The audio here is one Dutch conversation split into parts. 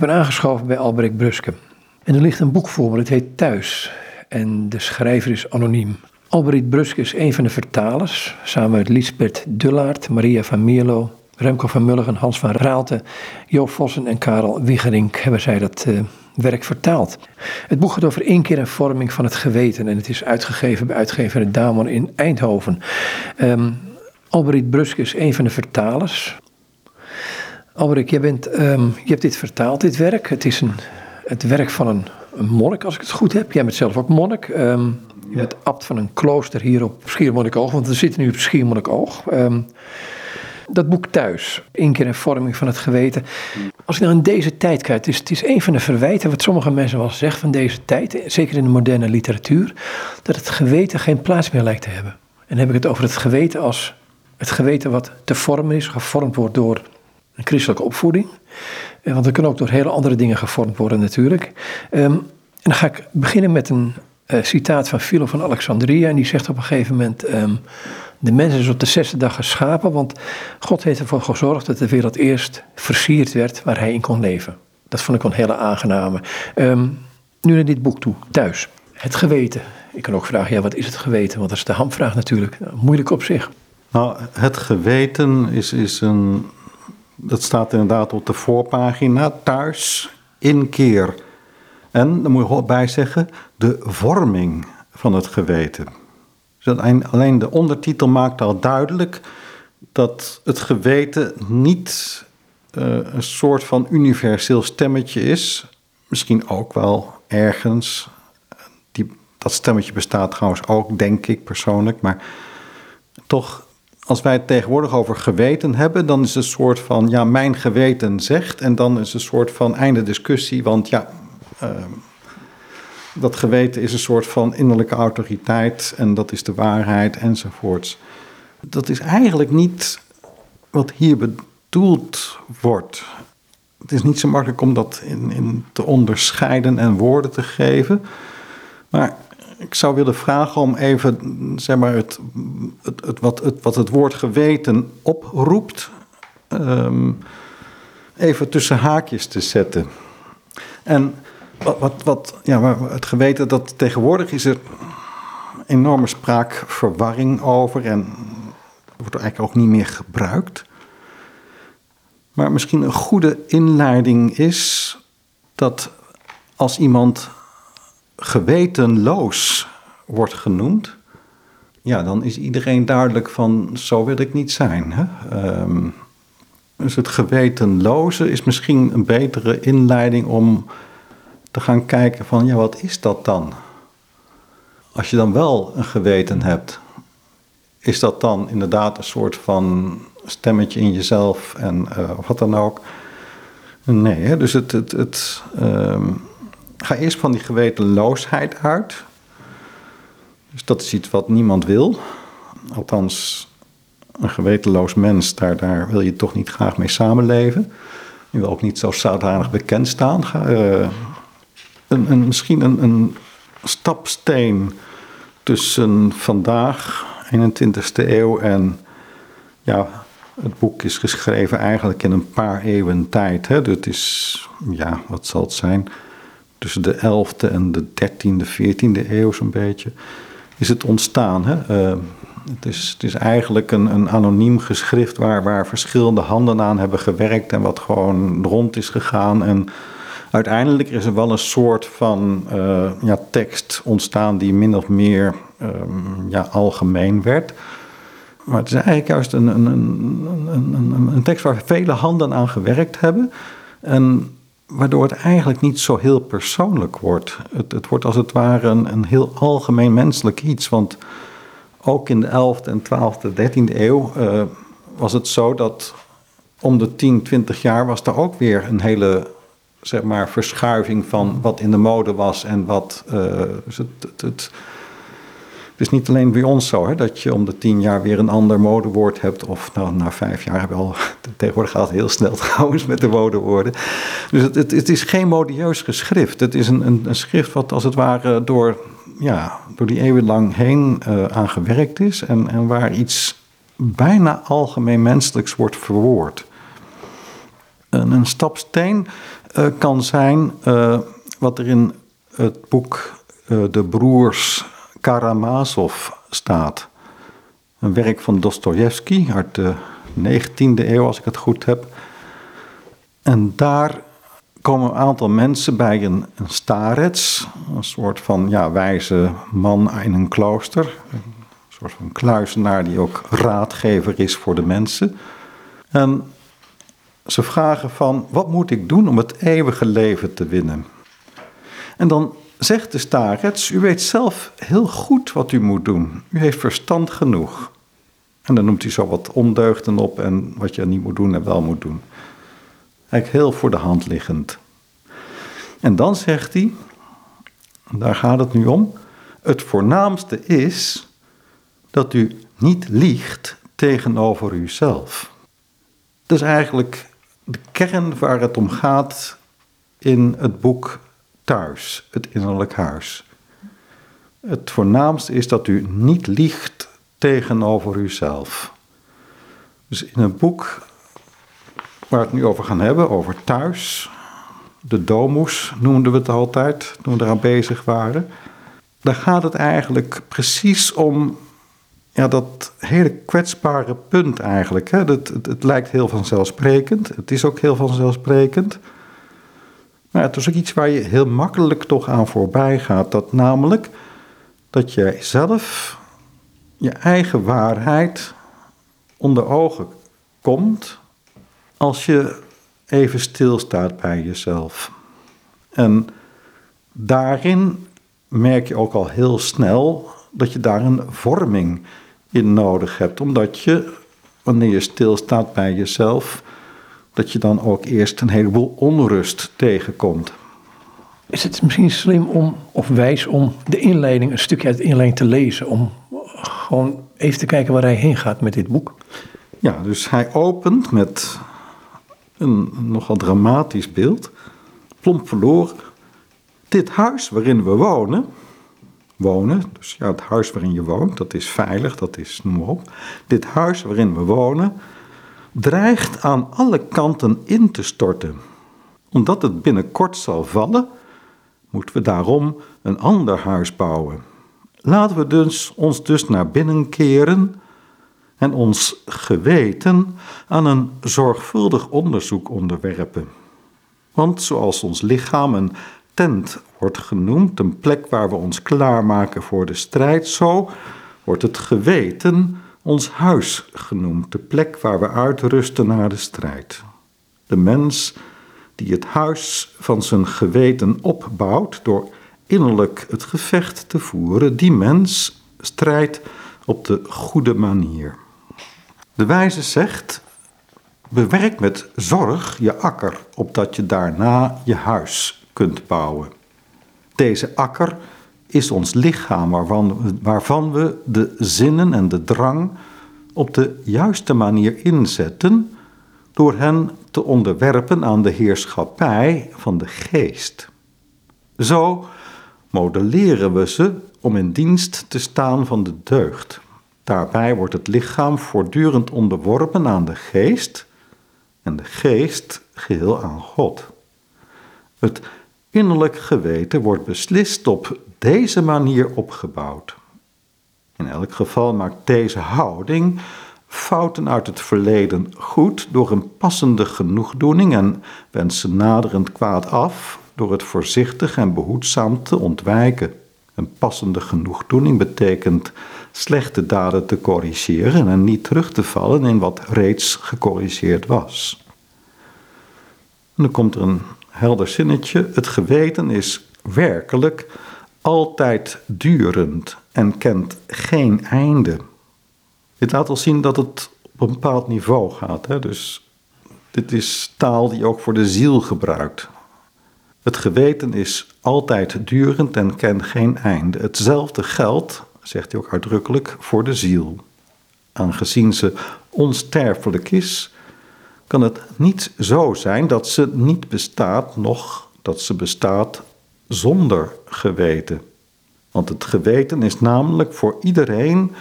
ben aangeschoven bij Albrecht Bruske. En er ligt een boek voor me, het heet Thuis. En de schrijver is anoniem. Albrecht Bruske is een van de vertalers, samen met Lisbeth Dullaert, Maria van Mierlo, Remco van Mulligen, Hans van Raalte, Jo Vossen en Karel Wiggerink hebben zij dat uh, werk vertaald. Het boek gaat over één keer een vorming van het geweten en het is uitgegeven bij uitgever Damon in Eindhoven. Um, Albrecht Bruske is een van de vertalers. Albrecht, je, bent, um, je hebt dit vertaald, dit werk. Het is een, het werk van een, een monnik, als ik het goed heb. Jij bent zelf ook monnik. Um, je bent abt van een klooster hier op Schiermonnikoog, want we zitten nu op Schiermonnikoog. Um, dat boek thuis, één keer een vorming van het geweten. Als ik nou in deze tijd kijk, het is, het is een van de verwijten wat sommige mensen wel zeggen van deze tijd, zeker in de moderne literatuur, dat het geweten geen plaats meer lijkt te hebben. En dan heb ik het over het geweten als het geweten wat te vormen is, gevormd wordt door christelijke opvoeding. Eh, want dat kan ook door hele andere dingen gevormd worden natuurlijk. Um, en dan ga ik beginnen met een uh, citaat van Philo van Alexandria. En die zegt op een gegeven moment... Um, de mens is op de zesde dag geschapen, want God heeft ervoor gezorgd dat de wereld eerst versierd werd waar hij in kon leven. Dat vond ik een hele aangename. Um, nu naar dit boek toe, thuis. Het geweten. Ik kan ook vragen, ja, wat is het geweten? Want dat is de hamvraag natuurlijk. Moeilijk op zich. Nou, het geweten is, is een. Dat staat inderdaad op de voorpagina. Thuis, inkeer. En, dan moet je bij zeggen, de vorming van het geweten. Dus alleen de ondertitel maakt al duidelijk dat het geweten niet uh, een soort van universeel stemmetje is. Misschien ook wel ergens. Die, dat stemmetje bestaat trouwens ook, denk ik persoonlijk. Maar toch, als wij het tegenwoordig over geweten hebben, dan is het een soort van, ja, mijn geweten zegt. En dan is het een soort van einde discussie, want ja. Uh, dat geweten is een soort van innerlijke autoriteit en dat is de waarheid enzovoorts. Dat is eigenlijk niet wat hier bedoeld wordt. Het is niet zo makkelijk om dat in, in te onderscheiden en woorden te geven. Maar ik zou willen vragen om even zeg maar, het, het, het, wat, het, wat het woord geweten oproept, um, even tussen haakjes te zetten. En wat, wat, wat, ja, het geweten dat tegenwoordig is er enorme spraakverwarring over en wordt eigenlijk ook niet meer gebruikt. Maar misschien een goede inleiding is dat als iemand gewetenloos wordt genoemd, ja, dan is iedereen duidelijk van zo wil ik niet zijn. Hè? Um, dus het gewetenloze is misschien een betere inleiding om te gaan kijken van, ja, wat is dat dan? Als je dan wel een geweten hebt, is dat dan inderdaad een soort van stemmetje in jezelf en uh, wat dan ook? Nee, hè? dus het, het, het um, ga eerst van die gewetenloosheid uit. Dus dat is iets wat niemand wil. Althans, een gewetenloos mens, daar, daar wil je toch niet graag mee samenleven. Je wil ook niet zo zodanig bekend staan. Uh, een, een, misschien een, een stapsteen tussen vandaag, 21ste eeuw, en ja, het boek is geschreven eigenlijk in een paar eeuwen tijd. Hè. Dat is, ja, wat zal het zijn? Tussen de 11e en de 13e, 14e eeuw zo'n beetje. Is het ontstaan. Hè? Uh, het, is, het is eigenlijk een, een anoniem geschrift waar, waar verschillende handen aan hebben gewerkt en wat gewoon rond is gegaan. En uiteindelijk is er wel een soort van uh, ja, tekst ontstaan die min of meer um, ja, algemeen werd. Maar het is eigenlijk juist een, een, een, een tekst waar vele handen aan gewerkt hebben. En waardoor het eigenlijk niet zo heel persoonlijk wordt. Het, het wordt als het ware een, een, heel algemeen menselijk iets. Want ook in de 11e en 12e, 13e eeuw uh, was het zo dat om de 10, 20 jaar was er ook weer een hele zeg maar, verschuiving van wat in de mode was en wat. Het, het, het, is niet alleen bij ons zo, hè, dat je om de tien jaar weer een ander modewoord hebt. Of nou, na vijf jaar hebben we al. Tegenwoordig gaat het heel snel trouwens met de modewoorden. Dus het, het, het is geen modieus geschrift. Het is een, een, een, schrift wat als het ware door, ja, door die eeuwen lang heen uh, aan gewerkt is. En, en waar iets bijna algemeen menselijks wordt verwoord. Een, een stapsteen uh, kan zijn uh, wat er in het boek De Broers Karamazov staat. Een werk van Dostoevsky uit de 19e eeuw, als ik het goed heb. En daar komen een aantal mensen bij een, een starets, een soort van ja, wijze man in een klooster. Een soort van kluizenaar die ook raadgever is voor de mensen. En ze vragen van, wat moet ik doen om het eeuwige leven te winnen? En dan zegt de starets, u weet zelf heel goed wat u moet doen. U heeft verstand genoeg. En dan noemt hij zo wat ondeugden op en wat je niet moet doen en wel moet doen. Eigenlijk heel voor de hand liggend. En dan zegt hij, daar gaat het nu om, het voornaamste is dat u niet liegt tegenover uzelf. Dat is eigenlijk de kern waar het om gaat in het boek Thuis, het innerlijk huis. Het voornaamste is dat u niet liegt tegenover uzelf. Dus in het boek waar we het nu over gaan hebben, over thuis, de domus noemden we het altijd toen we eraan bezig waren. Daar gaat het eigenlijk precies om ja, dat hele kwetsbare punt eigenlijk. Hè. Het, het, het, lijkt heel vanzelfsprekend, het is ook heel vanzelfsprekend. Maar het is ook iets waar je heel makkelijk toch aan voorbij gaat. Dat namelijk dat jij zelf je eigen waarheid onder ogen komt als je even stilstaat bij jezelf. En daarin merk je ook al heel snel dat je daar een vorming in nodig hebt, omdat je, wanneer je stilstaat bij jezelf, dat je dan ook eerst een heleboel onrust tegenkomt. Is het misschien slim om, of wijs om de inleiding, een stukje uit de inleiding te lezen, om gewoon even te kijken waar hij heen gaat met dit boek? Ja, dus hij opent met een nogal dramatisch beeld. Plomp verloren. Dit huis waarin we wonen, wonen, dus ja, het huis waarin je woont, dat is veilig, dat is, noem maar op. Dit huis waarin we wonen, dreigt aan alle kanten in te storten. Omdat het binnenkort zal vallen, moeten we daarom een ander huis bouwen. Laten we dus, ons dus naar binnen keren en ons geweten aan een zorgvuldig onderzoek onderwerpen. Want zoals ons lichaam een tent wordt genoemd, een plek waar we ons klaarmaken voor de strijd, zo wordt het geweten ons huis genoemd, de plek waar we uitrusten na de strijd. De mens die het huis van zijn geweten opbouwt door innerlijk het gevecht te voeren, die mens strijdt op de goede manier. De wijze zegt: bewerk met zorg je akker, opdat je daarna je huis kunt bouwen. Deze akker is ons lichaam, waarvan, waarvan we de zinnen en de drang op de juiste manier inzetten door hen te onderwerpen aan de heerschappij van de geest. Zo modelleren we ze om in dienst te staan van de deugd. Daarbij wordt het lichaam voortdurend onderworpen aan de geest en de geest geheel aan God. Het innerlijk geweten wordt beslist op deze manier opgebouwd. In elk geval maakt deze houding fouten uit het verleden goed door een passende genoegdoening en wensen naderend kwaad af door het voorzichtig en behoedzaam te ontwijken. Een passende genoegdoening betekent slechte daden te corrigeren en niet terug te vallen in wat reeds gecorrigeerd was. En dan komt er een helder zinnetje. Het geweten is werkelijk altijd durend en kent geen einde. Dit laat al zien dat het op een bepaald niveau gaat. Hè? Dus dit is taal die ook voor de ziel gebruikt. Het geweten is altijd durend en kent geen einde. Hetzelfde geldt, zegt hij ook uitdrukkelijk, voor de ziel. Aangezien ze onsterfelijk is, kan het niet zo zijn dat ze niet bestaat, noch dat ze bestaat zonder geweten. Want het geweten is namelijk voor iedereen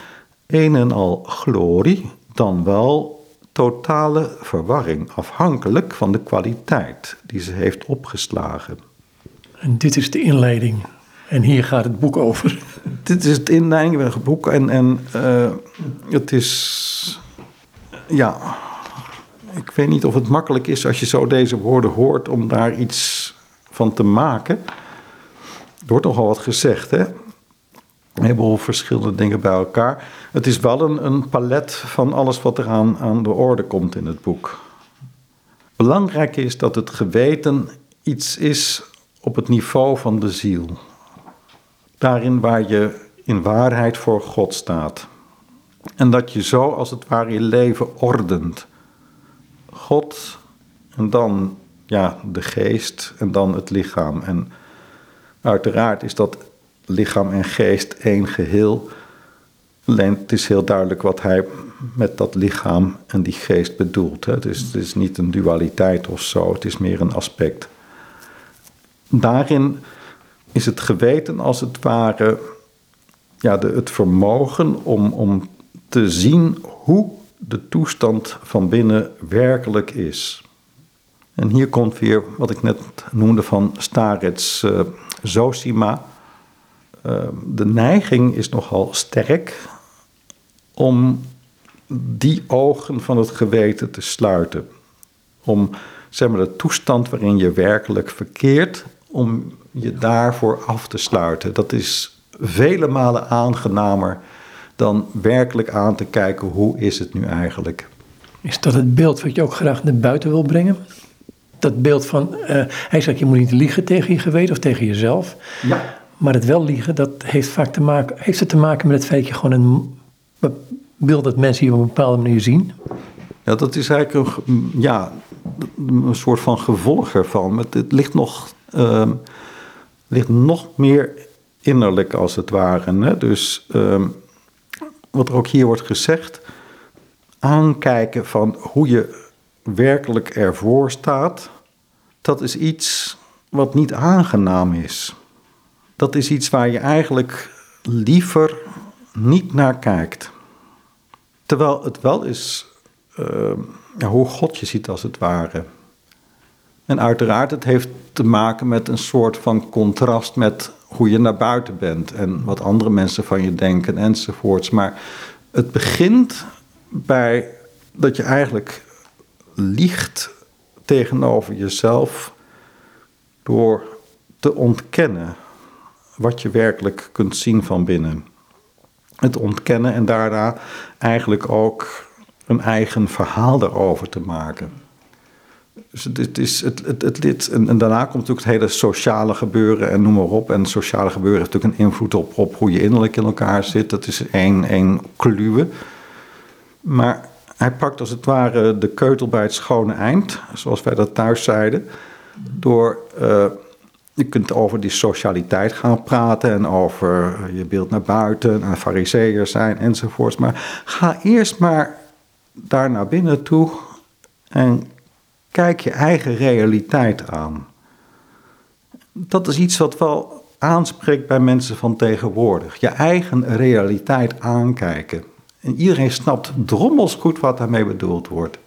een en al glorie, dan wel totale verwarring, afhankelijk van de kwaliteit die ze heeft opgeslagen. En dit is de inleiding. En hier gaat het boek over. Dit is het inleiding van het boek en, en uh, het is, ja, ik weet niet of het makkelijk is als je zo deze woorden hoort om daar iets van te maken. Er wordt nogal wat gezegd, hè? Een heleboel verschillende dingen bij elkaar. Het is wel een, een palet van alles wat er aan, aan de orde komt in het boek. Belangrijk is dat het geweten iets is op het niveau van de ziel. Daarin waar je in waarheid voor God staat. En dat je zo als het ware je leven ordent. God en dan ja, de geest en dan het lichaam. En uiteraard is dat lichaam en geest één geheel. Het is heel duidelijk wat hij met dat lichaam en die geest bedoelt. Hè. Is, het is niet een dualiteit of zo, het is meer een aspect. Daarin is het geweten als het ware ja, het vermogen om, om te zien hoe de toestand van binnen werkelijk is. En hier komt weer wat ik net noemde van Starets uh, Zosima. Uh, de neiging is nogal sterk om die ogen van het geweten te sluiten. Om zeg maar, de toestand waarin je werkelijk verkeert, om je daarvoor af te sluiten. Dat is vele malen aangenamer dan werkelijk aan te kijken hoe is het nu eigenlijk. Is dat het beeld wat je ook graag naar buiten wil brengen? Dat beeld van, uh, hij zegt je moet niet liegen tegen je geweten of tegen jezelf. Ja. Maar het wel liegen, dat heeft vaak te maken, heeft het te maken met het feit dat je gewoon een beeld dat mensen je op een bepaalde manier zien. Ja, dat is eigenlijk een, ja, een soort van gevolg ervan. Het, het ligt, nog, uh, ligt nog meer innerlijk als het ware. Hè? Dus uh, wat er ook hier wordt gezegd, aankijken van hoe je werkelijk ervoor staat, dat is iets wat niet aangenaam is. Dat is iets waar je eigenlijk liever niet naar kijkt. Terwijl het wel is ja, hoe God je ziet als het ware. En uiteraard, het heeft te maken met een soort van contrast met hoe je naar buiten bent en wat andere mensen van je denken enzovoorts. Maar het begint bij dat je eigenlijk liegt tegenover jezelf door te ontkennen wat je werkelijk kunt zien van binnen. Het ontkennen en daarna eigenlijk ook een eigen verhaal daarover te maken. Dus het, is, het, het, het, en, daarna komt natuurlijk het hele sociale gebeuren en noem maar op. En sociale gebeuren heeft natuurlijk een invloed op, op hoe je innerlijk in elkaar zit. Dat is één, één kluwe. Maar hij pakt als het ware de keutel bij het schone eind, zoals wij dat thuis zeiden. Door, uh, je kunt over die socialiteit gaan praten en over je beeld naar buiten en fariseer zijn enzovoorts. Maar ga eerst maar daar naar binnen toe en kijk je eigen realiteit aan. Dat is iets wat wel aanspreekt bij mensen van tegenwoordig. Je eigen realiteit aankijken. En iedereen snapt drommels goed wat daarmee bedoeld wordt.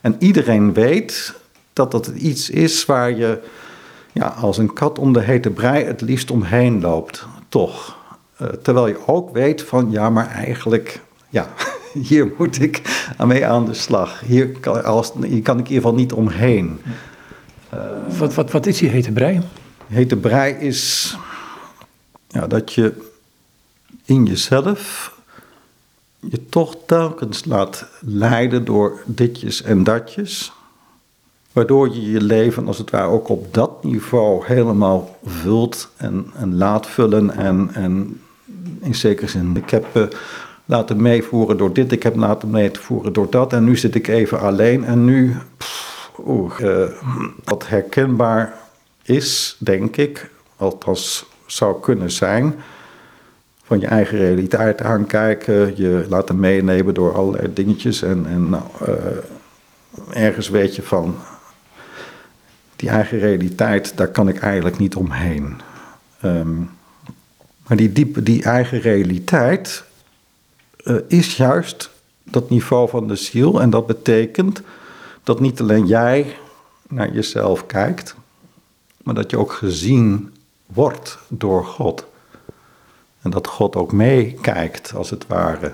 En iedereen weet dat dat iets is waar je ja, als een kat om de hete brei het liefst omheen loopt. Toch. Uh, terwijl je ook weet van ja, maar eigenlijk, ja, hier moet ik mee aan de slag. Hier kan, als, hier kan ik in ieder geval niet omheen. Uh, wat, wat, wat is die hete brei? Hete brei is ja, dat je in jezelf je toch telkens laat leiden door ditjes en datjes. Waardoor je je leven als het ware ook op dat niveau helemaal vult en, en laat vullen. En, en in zekere zin, ik heb uh, laten meevoeren door dit, ik heb laten meevoeren door dat. En nu zit ik even alleen en nu, oeh, uh, wat herkenbaar is, denk ik, althans zou kunnen zijn van je eigen realiteit aankijken. Je laten meenemen door allerlei dingetjes. En, en nou, uh, ergens weet je van, die eigen realiteit, daar kan ik eigenlijk niet omheen. Um, maar die, diepe, die eigen realiteit uh, is juist dat niveau van de ziel. En dat betekent dat niet alleen jij naar jezelf kijkt, maar dat je ook gezien wordt door God. En dat God ook meekijkt, als het ware.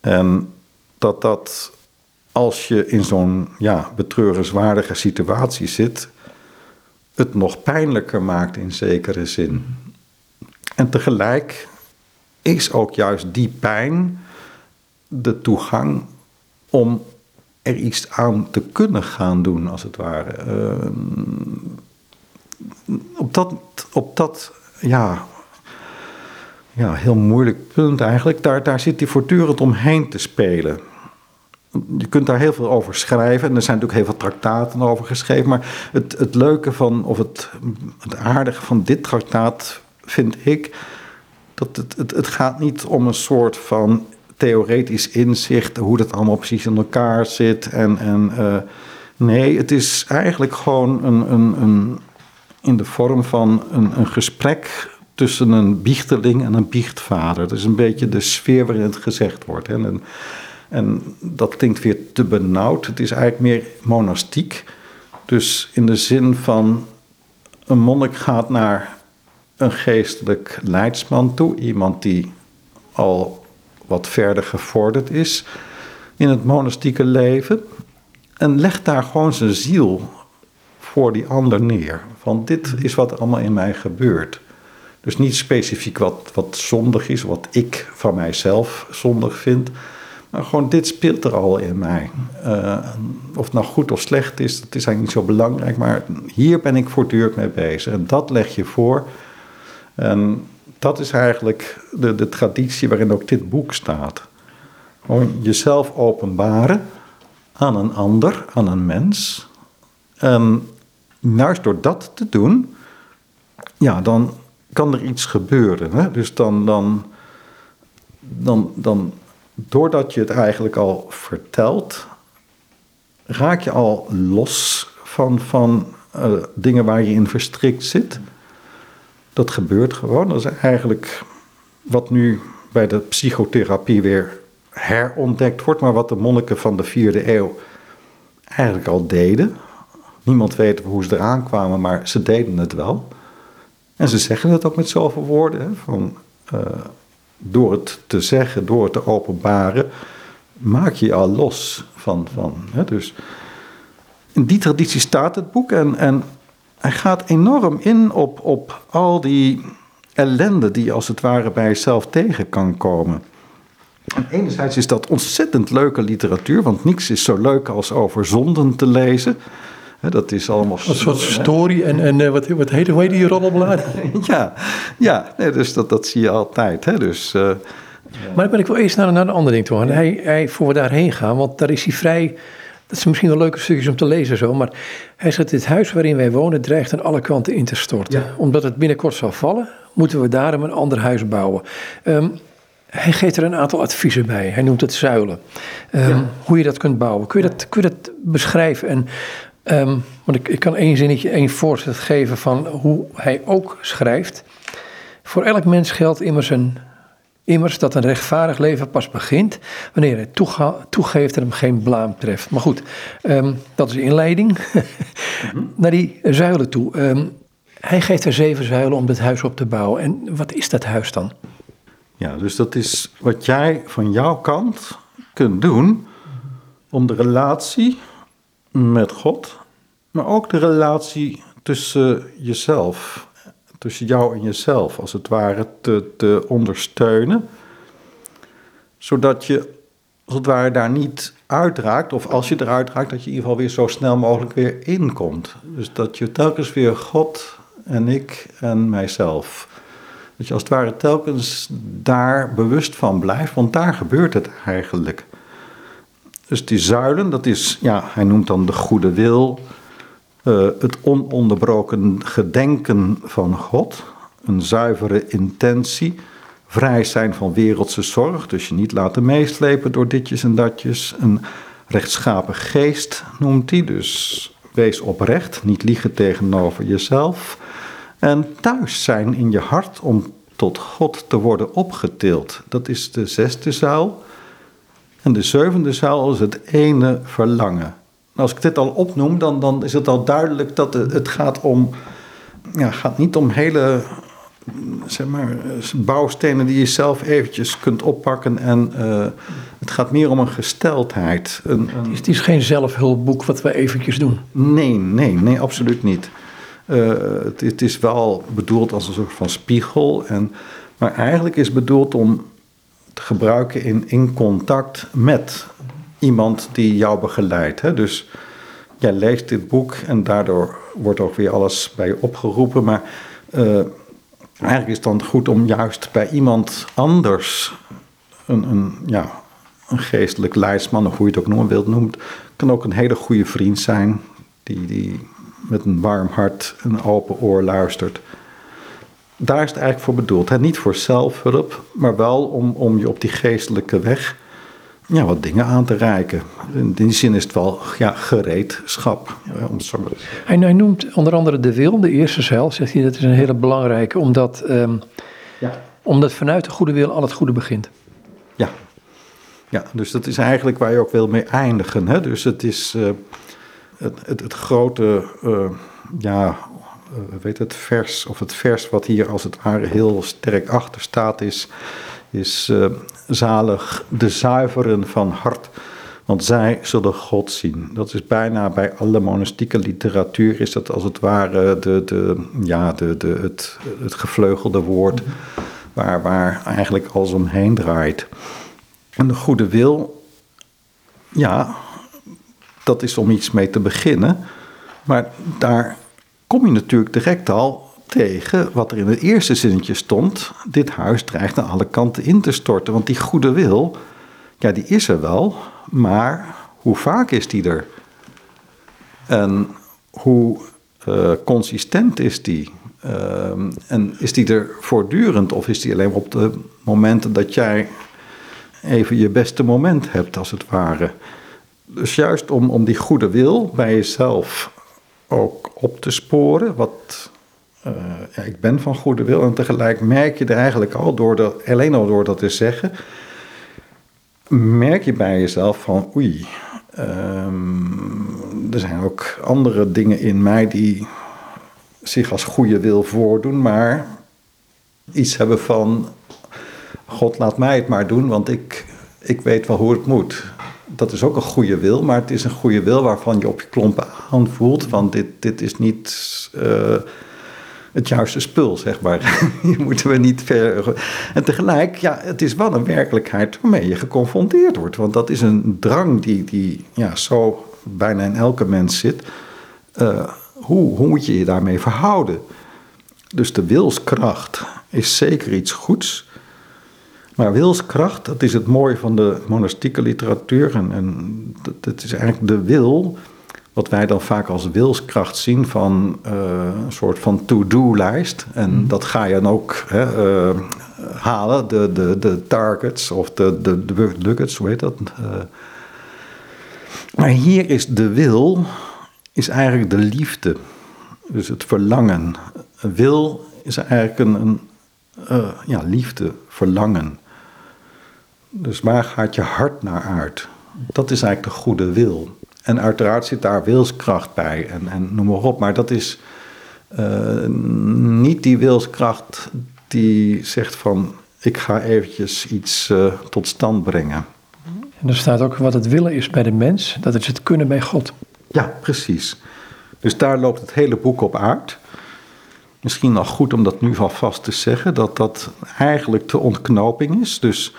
En dat dat, als je in zo'n ja, betreurenswaardige situatie zit, het nog pijnlijker maakt in zekere zin. En tegelijk is ook juist die pijn de toegang om er iets aan te kunnen gaan doen, als het ware. Uh, op dat, op dat ja, ja, heel moeilijk punt eigenlijk, daar, daar zit hij voortdurend omheen te spelen. Je kunt daar heel veel over schrijven en er zijn natuurlijk heel veel traktaten over geschreven, maar het, het leuke van, of het, het aardige van dit traktaat vind ik, dat het, het, het gaat niet om een soort van theoretisch inzicht, hoe dat allemaal precies in elkaar zit. En, en uh, nee, het is eigenlijk gewoon een, een, een, in de vorm van een, een gesprek tussen een biechteling en een biechtvader. Dat is een beetje de sfeer waarin het gezegd wordt. Hè. En, en dat klinkt weer te benauwd. Het is eigenlijk meer monastiek. Dus in de zin van een monnik gaat naar een geestelijk leidsman toe. Iemand die al wat verder gevorderd is in het monastieke leven. En legt daar gewoon zijn ziel voor die ander neer. Van dit is wat allemaal in mij gebeurt. Dus niet specifiek wat, wat zondig is, wat ik van mijzelf zondig vind. Maar gewoon dit speelt er al in mij. Uh, of het nou goed of slecht is, dat is eigenlijk niet zo belangrijk. Maar hier ben ik voortdurend mee bezig. En dat leg je voor. En dat is eigenlijk de, de traditie waarin ook dit boek staat. Gewoon jezelf openbaren aan een ander, aan een mens. En juist door dat te doen, ja, dan kan er iets gebeuren. Hè? Dus dan, dan, dan, dan, doordat je het eigenlijk al vertelt, raak je al los van, van uh, dingen waar je in verstrikt zit. Dat gebeurt gewoon. Dat is eigenlijk wat nu bij de psychotherapie weer herontdekt wordt, maar wat de monniken van de vierde eeuw eigenlijk al deden. Niemand weet hoe ze eraan kwamen, maar ze deden het wel. En ze zeggen het ook met zoveel woorden. Van, uh, door het te zeggen, door het te openbaren, maak je je al los van. van hè, dus in die traditie staat het boek en, en hij gaat enorm in op, op al die ellende die je als het ware bij jezelf tegen kan komen. En enerzijds is dat ontzettend leuke literatuur, want niks is zo leuk als over zonden te lezen dat is allemaal... Een soort story en, en eh, wat, wat heet, hoe heet die roddelblad? ja, ja nee, dus dat, dat zie je altijd. Hè, dus, uh, maar dan ben ik wel eerst naar, naar een ander ding toe gaan. Hij, hij, voor we daarheen gaan, want daar is hij vrij... Dat is misschien wel leuke stukjes om te lezen zo, maar hij zegt: Dit huis waarin wij wonen dreigt aan alle kanten in te storten. Omdat het binnenkort zal vallen, moeten we daarom een ander huis bouwen. Um, hij geeft er een aantal adviezen bij. Hij noemt het zuilen. Um, Hoe je dat kunt bouwen. Kun je dat, kun je dat beschrijven? En Um, want ik, ik kan één zinnetje, één voorzet geven van hoe hij ook schrijft. Voor elk mens geldt immers, een, immers dat een rechtvaardig leven pas begint wanneer hij toegeeft en hem geen blaam treft. Maar goed, um, dat is de inleiding mhm. naar die zuilen toe. Um, hij geeft er zeven zuilen om dit huis op te bouwen. En wat is dat huis dan? Ja, dus dat is wat jij van jouw kant kunt doen om de relatie met God, maar ook de relatie tussen jezelf, tussen jou en jezelf, als het ware, te, te ondersteunen, zodat je als het ware daar niet uitraakt, of als je eruit raakt, dat je in ieder geval weer zo snel mogelijk weer inkomt. Dus dat je telkens weer God en ik en mijzelf. Dat je als het ware telkens daar bewust van blijft, want daar gebeurt het eigenlijk. Dus die zuilen, dat is, ja, hij noemt dan de goede wil, uh, het ononderbroken gedenken van God, een zuivere intentie, vrij zijn van wereldse zorg, dus je niet laten meeslepen door ditjes en datjes, een rechtschapen geest noemt hij, dus wees oprecht, niet liegen tegenover jezelf, en thuis zijn in je hart om tot God te worden opgetild. Dat is de zesde zuil. En de zevende zuil is het ene verlangen. Als ik dit al opnoem, dan, dan is het al duidelijk dat het, gaat om. Ja, gaat niet om hele zeg maar, bouwstenen die je zelf eventjes kunt oppakken. En uh, het gaat meer om een gesteldheid. Een, een... Het, is, geen zelfhulpboek wat we eventjes doen. Nee, nee, nee, absoluut niet. Uh, het, het, is wel bedoeld als een soort van spiegel. En, maar eigenlijk is het bedoeld om te gebruiken in, in contact met iemand die jou begeleidt. Hè? Dus jij leest dit boek en daardoor wordt ook weer alles bij je opgeroepen. Maar uh, eigenlijk is het dan goed om juist bij iemand anders een, een, ja, een geestelijk leidsman, of hoe je het ook wilt noemen, kan ook een hele goede vriend zijn, die, die met een warm hart, een open oor luistert. Daar is het eigenlijk voor bedoeld. Hè? Niet voor zelfhulp, maar wel om, om je op die geestelijke weg ja, wat dingen aan te reiken. In die zin is het wel ja, gereedschap. Om zo hij, hij, noemt onder andere de wil, de eerste zeil, zegt hij, dat is een hele belangrijke, omdat, um, ja. omdat vanuit de goede wil al het goede begint. Ja. ja, dus dat is eigenlijk waar je ook wil mee eindigen. Hè? Dus het is uh, het, het, het, grote, uh, ja, uh, weet het, vers, of het vers wat hier als het ware heel sterk achter staat is is uh, zalig de zuiveren van hart, want zij zullen God zien. Dat is bijna bij alle monastieke literatuur, is dat als het ware de, de, ja, de, de, het, het gevleugelde woord waar, waar eigenlijk alles omheen draait. En de goede wil, ja, dat is om iets mee te beginnen, maar daar kom je natuurlijk direct al tegen wat er in het eerste zinnetje stond. Dit huis dreigt aan alle kanten in te storten. Want die goede wil, ja, die is er wel. Maar hoe vaak is die er? En hoe uh, consistent is die? Uh, en is die er voortdurend of is die alleen op de momenten dat jij even je beste moment hebt, als het ware? Dus juist om, om die goede wil bij jezelf ook op te sporen, wat ja, ik ben van goede wil. En tegelijk merk je er eigenlijk al door dat, alleen al door dat te zeggen, merk je bij jezelf van oei, um, er zijn ook andere dingen in mij die zich als goede wil voordoen, maar iets hebben van God laat mij het maar doen, want ik, ik weet wel hoe het moet. Dat is ook een goede wil, maar het is een goede wil waarvan je op je klompen aanvoelt, want dit, dit is niet... Uh, het juiste spul, zeg maar. Hier moeten we niet ver. En tegelijk, ja, het is wel een werkelijkheid waarmee je geconfronteerd wordt. Want dat is een drang die, die ja, zo bijna in elke mens zit. Uh, hoe, hoe moet je je daarmee verhouden? Dus de wilskracht is zeker iets goeds. Maar wilskracht, dat is het mooie van de monastieke literatuur. En, en dat is eigenlijk de wil wat wij dan vaak als wilskracht zien van uh, een soort van to-do-lijst. En mm. dat ga je dan ook hè, uh, halen, de, de, de targets of de, de, de nuggets, hoe heet dat? Uh, maar hier is de wil, is eigenlijk de liefde. Dus het verlangen. Wil is eigenlijk een, een ja, liefde, verlangen. Dus waar gaat je hart naar uit? Dat is eigenlijk de goede wil. En uiteraard zit daar wilskracht bij en, en noem maar op. Maar dat is uh, niet die wilskracht die zegt van ik ga eventjes iets uh, tot stand brengen. En er staat ook wat het willen is bij de mens, dat is het kunnen bij God. Ja, precies. Dus daar loopt het hele boek op uit. Misschien nog goed om dat nu van vast te zeggen, dat dat eigenlijk de ontknoping is. Dus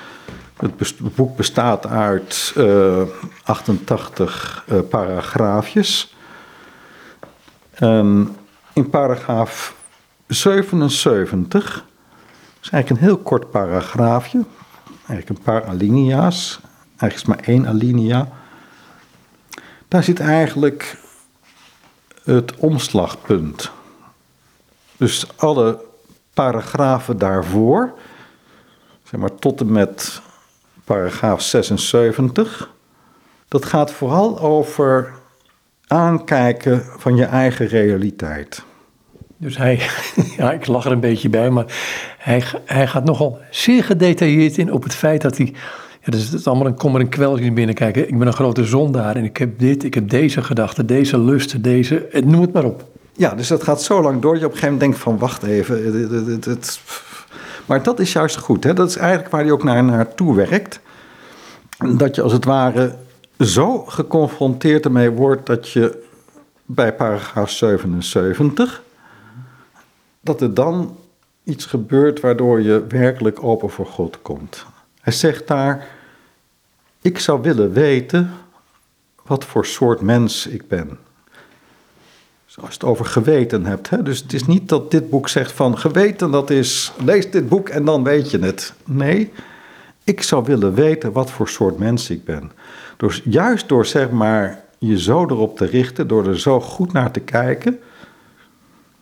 het boek bestaat uit uh, 88 uh, paragraafjes. Um, in paragraaf 77 is eigenlijk een heel kort paragraafje, eigenlijk een paar alinea's, eigenlijk is maar één alinea. Daar zit eigenlijk het omslagpunt. Dus alle paragrafen daarvoor, zeg maar tot en met paragraaf 76. Dat gaat vooral over aankijken van je eigen realiteit. Dus hij, ja, ik lach er een beetje bij, maar hij, hij gaat nogal zeer gedetailleerd in op het feit dat hij Ja, dus het is allemaal een kommer en kwel als je binnenkijkt. Ik ben een grote zondaar en ik heb dit, ik heb deze gedachten, deze lusten, deze, noem het maar op. Ja, dus dat gaat zo lang door. Je op een gegeven moment denkt van, wacht even. Het, het, het, maar dat is juist goed. Hè? Dat is eigenlijk waar hij ook naar, naartoe werkt. Dat je als het ware zo geconfronteerd ermee wordt dat je bij paragraaf 77, dat er dan iets gebeurt waardoor je werkelijk open voor God komt. Hij zegt daar, ik zou willen weten wat voor soort mens ik ben. Als je het over geweten hebt. Hè? Dus het is niet dat dit boek zegt van geweten dat is, lees dit boek en dan weet je het. Nee, ik zou willen weten wat voor soort mens ik ben. Dus juist door zeg maar je zo erop te richten, door er zo goed naar te kijken,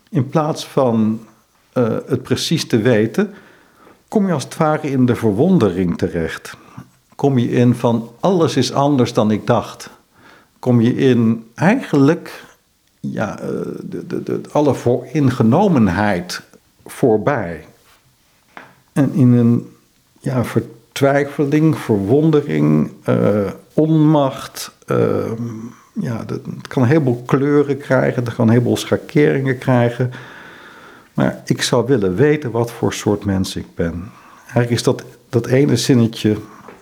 in plaats van uh, het precies te weten, kom je als het ware in de verwondering terecht. Kom je in van alles is anders dan ik dacht. Kom je in eigenlijk ja, uh, de, de, de, alle vooringenomenheid voorbij. En in een ja, vertwijfeling, verwondering, uh, onmacht. Uh, ja, het kan een heleboel kleuren krijgen, het kan een heleboel schakeringen krijgen. Maar ik zou willen weten wat voor soort mens ik ben. Eigenlijk is dat, dat ene zinnetje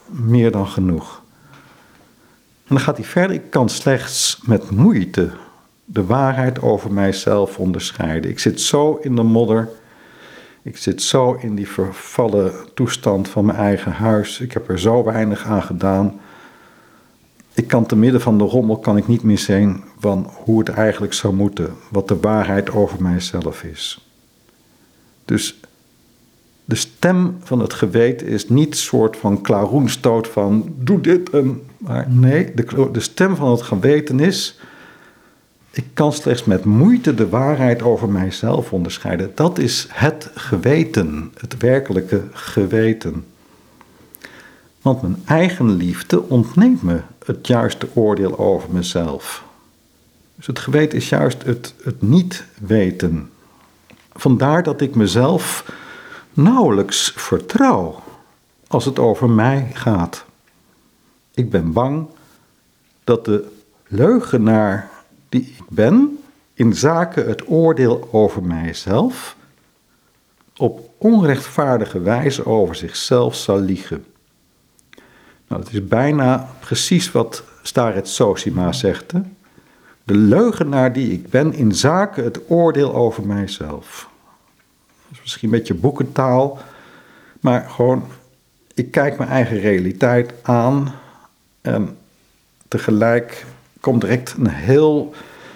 meer dan genoeg. En dan gaat hij verder. Ik kan slechts met moeite de waarheid over mijzelf onderscheiden. Ik zit zo in de modder. Ik zit zo in die vervallen toestand van mijn eigen huis. Ik heb er zo weinig aan gedaan. Ik kan te midden van de rommel kan ik niet meer zien van hoe het eigenlijk zou moeten, wat de waarheid over mijzelf is. Dus de stem van het geweten is niet een soort van klaroenstoot van doe dit en. Maar nee, de, de stem van het geweten is. Ik kan slechts met moeite de waarheid over mijzelf onderscheiden. Dat is het geweten, het werkelijke geweten. Want mijn eigen liefde ontneemt me het juiste oordeel over mezelf. Dus het geweten is juist het, het niet weten. Vandaar dat ik mezelf nauwelijks vertrouw als het over mij gaat. Ik ben bang dat de leugenaar die ik ben in zaken het oordeel over mijzelf op onrechtvaardige wijze over zichzelf zal liegen. Nou, dat is bijna precies wat Staret Sosima zegt. Hè? De leugenaar die ik ben in zaken het oordeel over mijzelf. Dat is misschien een beetje boekentaal, maar gewoon, ik kijk mijn eigen realiteit aan en tegelijk komt direct een heel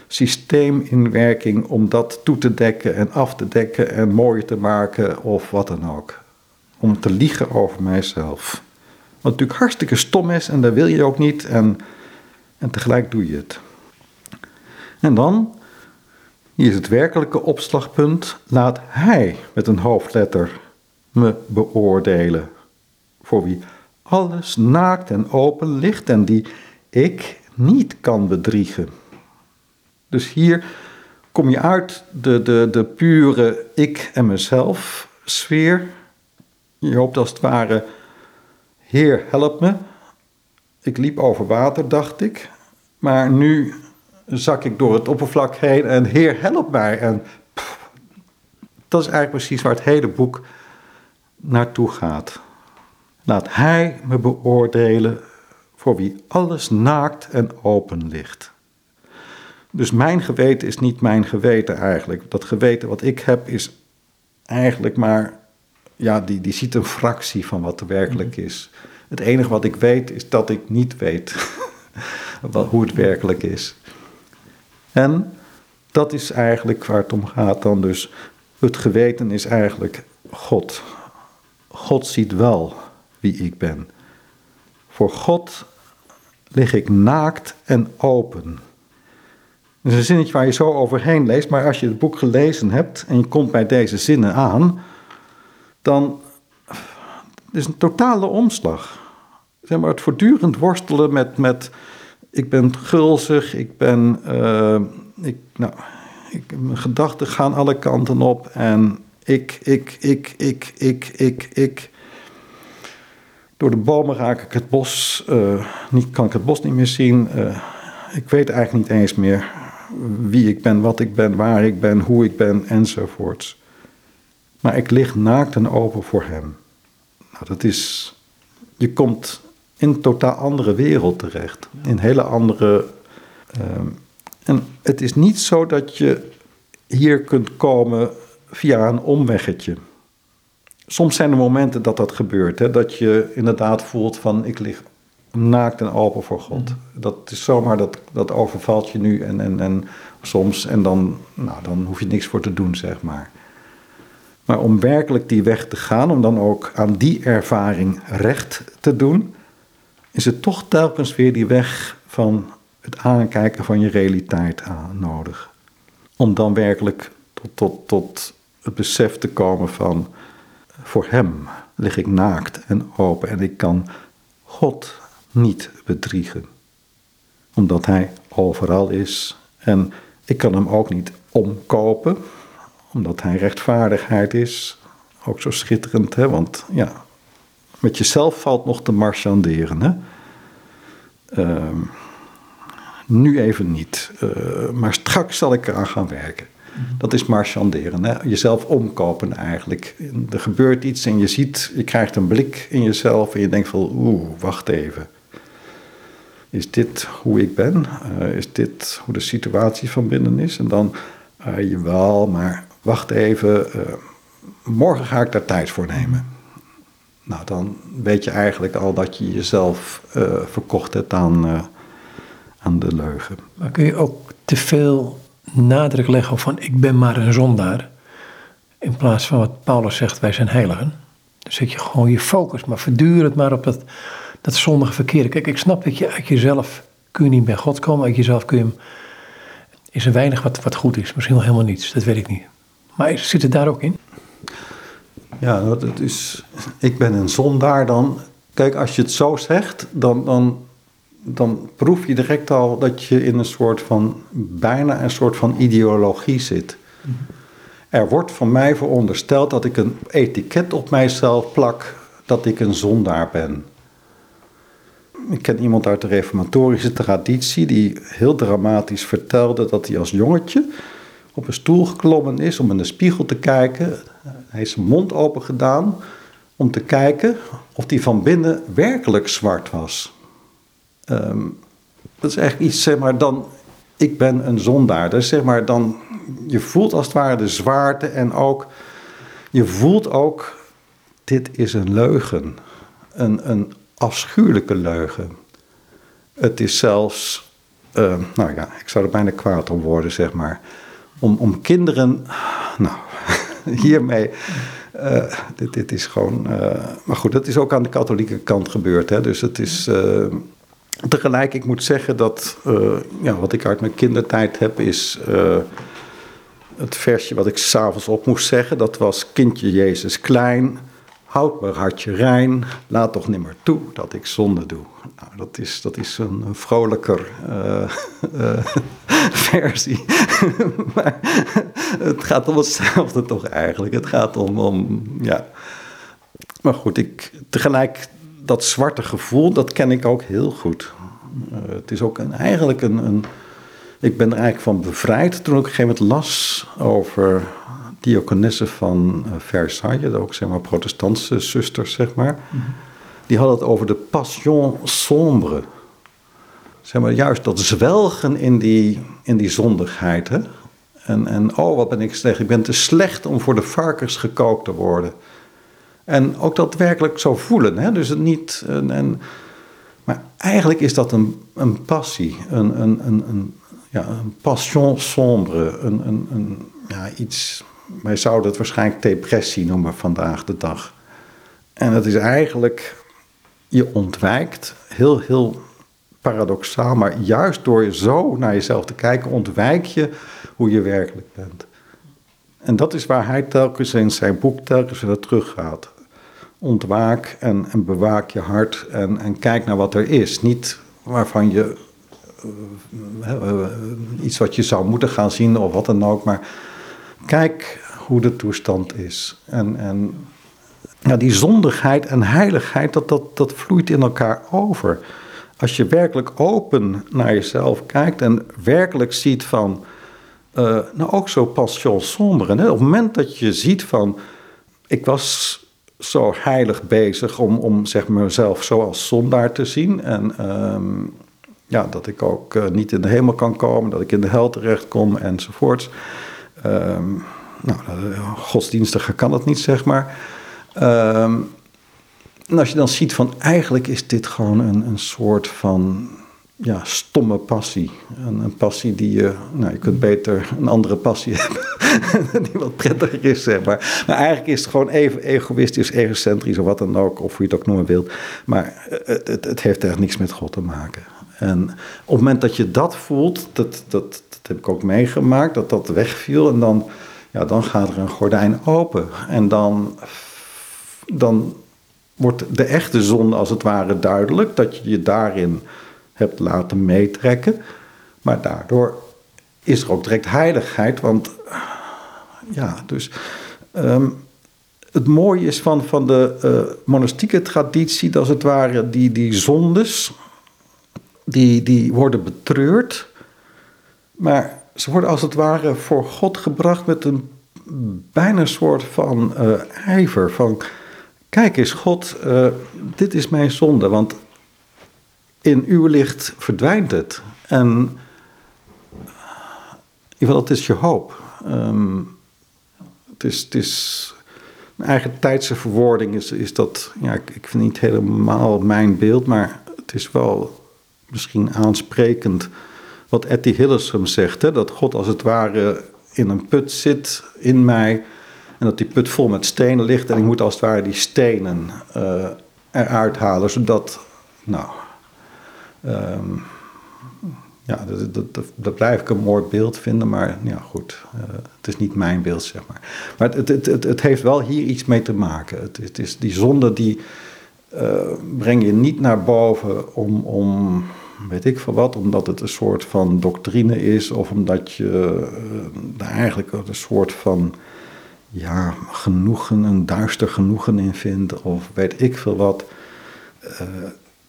systeem in werking om dat toe te dekken en af te dekken en mooier te maken of wat dan ook. Om te liegen over mijzelf. Wat natuurlijk hartstikke stom is en dat wil je ook niet en, en tegelijk doe je het. En dan, hier is het werkelijke opslagpunt, laat hij met een hoofdletter me beoordelen. Voor wie alles naakt en open ligt en die ik niet kan bedriegen. Dus hier kom je uit de, de, de pure ik en mezelf sfeer. Je hoopt als het ware Heer, help me. Ik liep over water, dacht ik. Maar nu zak ik door het oppervlak heen en Heer, help mij. En dat is eigenlijk precies waar het hele boek naartoe gaat. Laat Hij me beoordelen voor wie alles naakt en open ligt. Dus mijn geweten is niet mijn geweten eigenlijk. Dat geweten wat ik heb is eigenlijk maar ja, die, die ziet een fractie van wat er werkelijk mhm. is. Het enige wat ik weet is dat ik niet weet hoe het werkelijk is. En dat is eigenlijk waar het om gaat dan dus. Het geweten is eigenlijk God. God ziet wel wie ik ben. Voor God lig ik naakt en open. Dat is een zinnetje waar je zo overheen leest, maar als je het boek gelezen hebt en je komt bij deze zinnen aan, dan is een totale omslag. Zeg maar, het voortdurend worstelen met, met ik ben gulzig, ik ben, uh, ik, nou, ik, mijn gedachten gaan alle kanten op en ik, ik, ik, ik, ik, ik, ik. Door de bomen raak ik het bos, uh, niet, kan ik het bos niet meer zien. Uh, ik weet eigenlijk niet eens meer wie ik ben, wat ik ben, waar ik ben, hoe ik ben, enzovoorts. Maar ik lig naakt en open voor hem. Nou, dat is. Je komt in een totaal andere wereld terecht. In een hele andere. Uh, en het is niet zo dat je hier kunt komen via een omweggetje. Soms zijn er momenten dat dat gebeurt. Hè? Dat je inderdaad voelt van ik lig naakt en open voor God. Mm. Dat is zomaar, dat, dat overvalt je nu en, en, en soms. En dan, nou, dan hoef je niks voor te doen, zeg maar. Maar om werkelijk die weg te gaan, om dan ook aan die ervaring recht te doen, is het toch telkens weer die weg van het aankijken van je realiteit aan nodig. Om dan werkelijk tot, tot, tot het besef te komen van, voor Hem lig ik naakt en open en ik kan God niet bedriegen. Omdat Hij overal is en ik kan Hem ook niet omkopen, omdat Hij rechtvaardigheid is. Ook zo schitterend, hè? want ja, met jezelf valt nog te marchanderen. Hè? Uh, nu even niet, uh, maar straks zal ik eraan gaan werken. Dat is marchanderen, hè? jezelf omkopen eigenlijk. Er gebeurt iets en je ziet, je krijgt een blik in jezelf en je denkt van, oeh, wacht even. Is dit hoe ik ben? Uh, is dit hoe de situatie van binnen is? En dan, uh, jawel, maar wacht even, uh, morgen ga ik daar tijd voor nemen. Nou, dan weet je eigenlijk al dat je jezelf verkocht hebt aan, aan de leugen. Maar kun je ook te veel nadruk leggen van ik ben maar een zondaar. In plaats van wat Paulus zegt, wij zijn heiligen. Dan zet je gewoon je focus, maar het maar op dat, dat zondige verkeer. Kijk, ik snap dat je uit jezelf kun je niet bij God komen. Uit jezelf kun je is er weinig wat, wat goed is. Misschien wel helemaal niets, dat weet ik niet. Maar zit het daar ook in? Ja, dat is, ik ben een zondaar dan. Kijk, als je het zo zegt, dan, dan dan proef je direct al dat je in een soort van, bijna een soort van ideologie zit. Er wordt van mij verondersteld dat ik een etiket op mijzelf plak dat ik een zondaar ben. Ik ken iemand uit de reformatorische traditie die heel dramatisch vertelde dat hij als jongetje op een stoel geklommen is om in de spiegel te kijken. Hij heeft zijn mond open gedaan om te kijken of hij van binnen werkelijk zwart was. Ehm, dat is eigenlijk iets, zeg maar, dan, ik ben een zondaar. Dus zeg maar, dan, je voelt als het ware de zwaarte en ook, je voelt ook, dit is een leugen. Een, een afschuwelijke leugen. Het is zelfs, ehm, nou ja, ik zou er bijna kwaad om worden, zeg maar. Om, om kinderen, nou, hiermee, uh, dit, dit is gewoon, uh, maar goed, dat is ook aan de katholieke kant gebeurd, hè. Dus het is... Tegelijk, ik moet zeggen dat uh, ja, wat ik uit mijn kindertijd heb, is uh, het versje wat ik s'avonds op moest zeggen. Dat was: Kindje Jezus klein, houd mijn hartje rein, laat toch nimmer toe dat ik zonde doe. Nou, dat, is, dat is een, vrolijker uh, versie. maar het gaat om hetzelfde toch eigenlijk. Het gaat om, om ja. Maar goed, ik, tegelijk dat zwarte gevoel, dat ken ik ook heel goed. Uh, het is ook een, eigenlijk een, een, Ik ben er eigenlijk van bevrijd toen ik op een gegeven moment las over diakonessen van uh, Versailles, ook zeg maar protestantse zusters, zeg maar. Mm -hmm. Die hadden het over de passion sombre. Zeg maar juist dat zwelgen in die, in die zondigheid. Hè? En, en oh, wat ben ik slecht. Ik ben te slecht om voor de varkens gekookt te worden. En ook dat werkelijk zo voelen. Hè? Dus het niet. En, maar eigenlijk is dat een, een passie, een, een, een, ja, een passion sombre, een, een, een, ja, iets. Wij zouden het waarschijnlijk depressie noemen vandaag de dag. En het is eigenlijk, je ontwijkt, heel, heel paradoxaal, maar juist door zo naar jezelf te kijken, ontwijk je hoe je werkelijk bent. En dat is waar hij telkens in zijn boek telkens weer teruggaat. Ontwaak en, en bewaak je hart en, en kijk naar wat er is. Niet waarvan je uh, iets wat je zou moeten gaan zien of wat dan ook, maar kijk hoe de toestand is. En, en ja, die zondigheid en heiligheid, dat, dat, dat vloeit in elkaar over. Als je werkelijk open naar jezelf kijkt en werkelijk ziet van, uh, nou ook zo passion sombre. Hè? Op het moment dat je ziet van, ik was zo heilig bezig om, om zeg maar, mezelf zo als zondaar te zien. En ehm, ja, dat ik ook uh, niet in de hemel kan komen, dat ik in de hel terecht kom enzovoorts. Um, nou, uh, godsdienstiger kan dat niet, zeg maar. Um, en als je dan ziet van eigenlijk is dit gewoon een, een soort van ja, stomme passie. Een, een, passie die je, nou je kunt beter een andere passie hebben, die wat prettiger is, zeg maar. Maar eigenlijk is het gewoon even egoïstisch, egocentrisch of wat dan ook, of hoe je het ook noemen wilt. Maar het, het, het heeft echt niks met God te maken. En op het moment dat je dat voelt, dat, dat, dat heb ik ook meegemaakt, dat dat wegviel en dan, ja, dan gaat er een gordijn open. En dan, dan wordt de echte zonde als het ware duidelijk, dat je je daarin hebt laten meetrekken. Maar daardoor is er ook direct heiligheid, want ja, dus ehm, het mooie is van, van de uh, monastieke traditie, dat als het ware die, die zondes, die, die worden betreurd, maar ze worden als het ware voor God gebracht met een bijna soort van uh, ijver, van kijk eens God, uh, dit is mijn zonde, want in uw licht verdwijnt het. En ieder dat is je hoop. Um, het is, het is een eigen tijdse verwoording is, is dat, ja, ik, ik vind niet helemaal mijn beeld, maar het is wel misschien aansprekend wat Etty Hillesum zegt, hè, dat God als het ware in een put zit in mij en dat die put vol met stenen ligt en ik moet als het ware die stenen uh, eruit halen, zodat, nou, um, ja, dat, dat, dat, blijf ik een mooi beeld vinden, maar ja, goed, uh, het is niet mijn beeld, zeg maar. Maar het, het, het, het heeft wel hier iets mee te maken. Het, het is die zonde die uh, breng je niet naar boven om, om, weet ik van wat, omdat het een soort van doctrine is, of omdat je uh, eigenlijk een soort van ja, genoegen, een duister genoegen in vindt, of weet ik veel wat.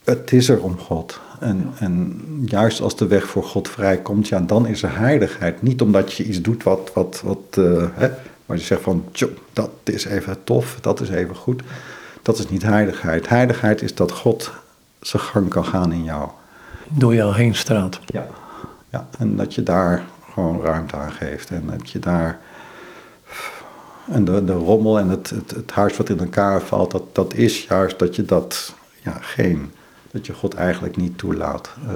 Het is er om God. En, en juist als de weg voor God vrijkomt, ja, dan is er heiligheid. Niet omdat je iets doet wat, wat, wat uh, hè, waar je zegt van, dat is even tof, dat is even goed. Dat is niet heiligheid. Heiligheid is dat God zijn gang kan gaan in jou. Door jou heen straalt. Ja. ja, en dat je daar gewoon ruimte aan geeft. En dat je daar... En de, de rommel en het, het, het huis wat in elkaar valt, dat, dat is juist dat je dat ja, geen dat je God eigenlijk niet toelaat. Uh.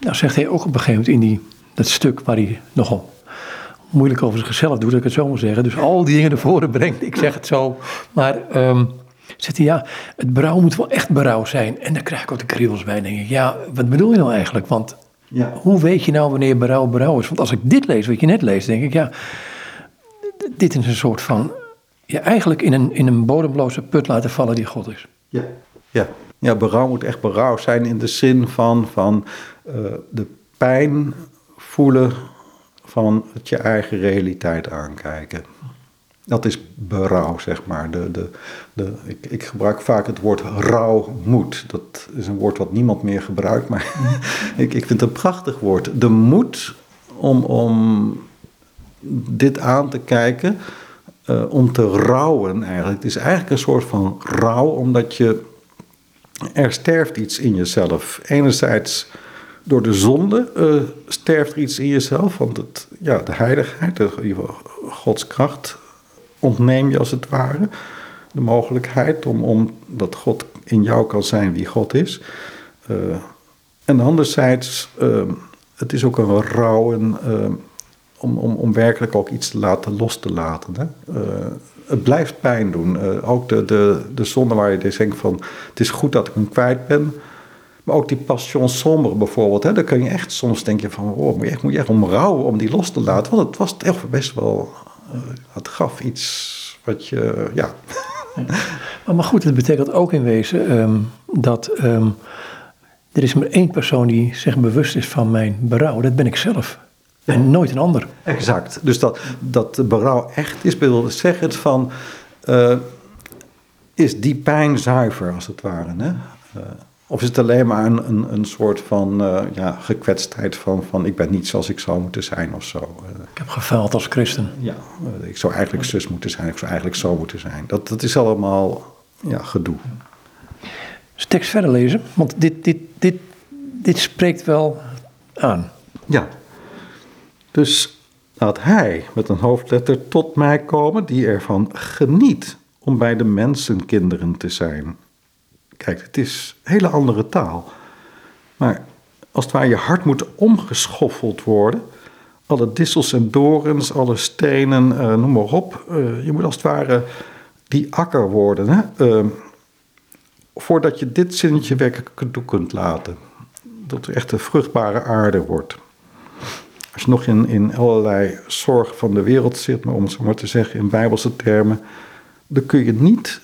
Nou zegt hij ook op een gegeven moment in die, dat stuk waar hij nogal moeilijk over zichzelf doet, dat ik het zo moet zeggen. Dus al die dingen naar voren brengt, ik zeg het zo. Maar um, zegt hij, ja, het berouw moet wel echt berouw zijn. En dan krijg ik ook de kriebels bij en denk ik, ja, wat bedoel je nou eigenlijk? Want ja. hoe weet je nou wanneer berouw berouw is? Want als ik dit lees, wat je net leest, denk ik, ja, dit is een soort van, ja, eigenlijk in een, in een bodemloze put laten vallen die God is. Ja, ja. Ja, berouw moet echt berouw zijn in de zin van, van uh, de pijn voelen van het je eigen realiteit aankijken. Dat is berouw, zeg maar. De, de, de, ik, ik gebruik vaak het woord rouwmoed. Dat is een woord wat niemand meer gebruikt, maar ik, ik vind het een prachtig woord. De moed om, om dit aan te kijken, uh, om te rouwen eigenlijk. Het is eigenlijk een soort van rouw, omdat je er sterft iets in jezelf. Enerzijds door de zonde uh, sterft er iets in jezelf, want het, ja, de heiligheid, de, Gods kracht ontneem je als het ware. De mogelijkheid om, om dat God in jou kan zijn wie God is. Uh, en anderzijds, uh, het is ook een rouw en, om, om, om werkelijk ook iets te laten los te laten. Hè? Het blijft pijn doen. Uh, ook de, de, de zonde waar je dus denkt van, het is goed dat ik hem kwijt ben. Maar ook die passion sombre bijvoorbeeld, hè, daar kun je echt soms denken van, oh, moet, je echt, moet je echt om rouwen om die los te laten. Want het was echt best wel, uh, het gaf iets wat je, ja. Maar goed, het betekent ook in wezen um, dat um, er is maar één persoon die zich bewust is van mijn berouw. Dat ben ik zelf. En nooit een ander. Exact. Dus dat, dat berouw echt is, wil zeggen van. Uh, is die pijn zuiver, als het ware? Hè? Uh, of is het alleen maar een, een, een soort van uh, ja, gekwetstheid van, van ik ben niet zoals ik zou moeten zijn of zo? Ik heb gefaald als christen. Ja, ik zou eigenlijk zus moeten zijn, ik zou eigenlijk zo moeten zijn. Dat, dat is allemaal ja, gedoe. Dus tekst verder lezen, want dit, dit, dit, dit spreekt wel aan. Ja, dus laat hij met een hoofdletter tot mij komen die ervan geniet om bij de mensenkinderen te zijn. Kijk, het is een hele andere taal. Maar als het ware je hart moet omgeschoffeld worden. Alle dissels en dorens, alle stenen, uh, noem maar op. Uh, je moet als het ware die akker worden. Hè? Uh, voordat je dit zinnetje werkelijk kunt laten. Dat er echt een vruchtbare aarde wordt. Nog in, in allerlei zorgen van de wereld zit, maar om het zo maar te zeggen in bijbelse termen, dan kun je niet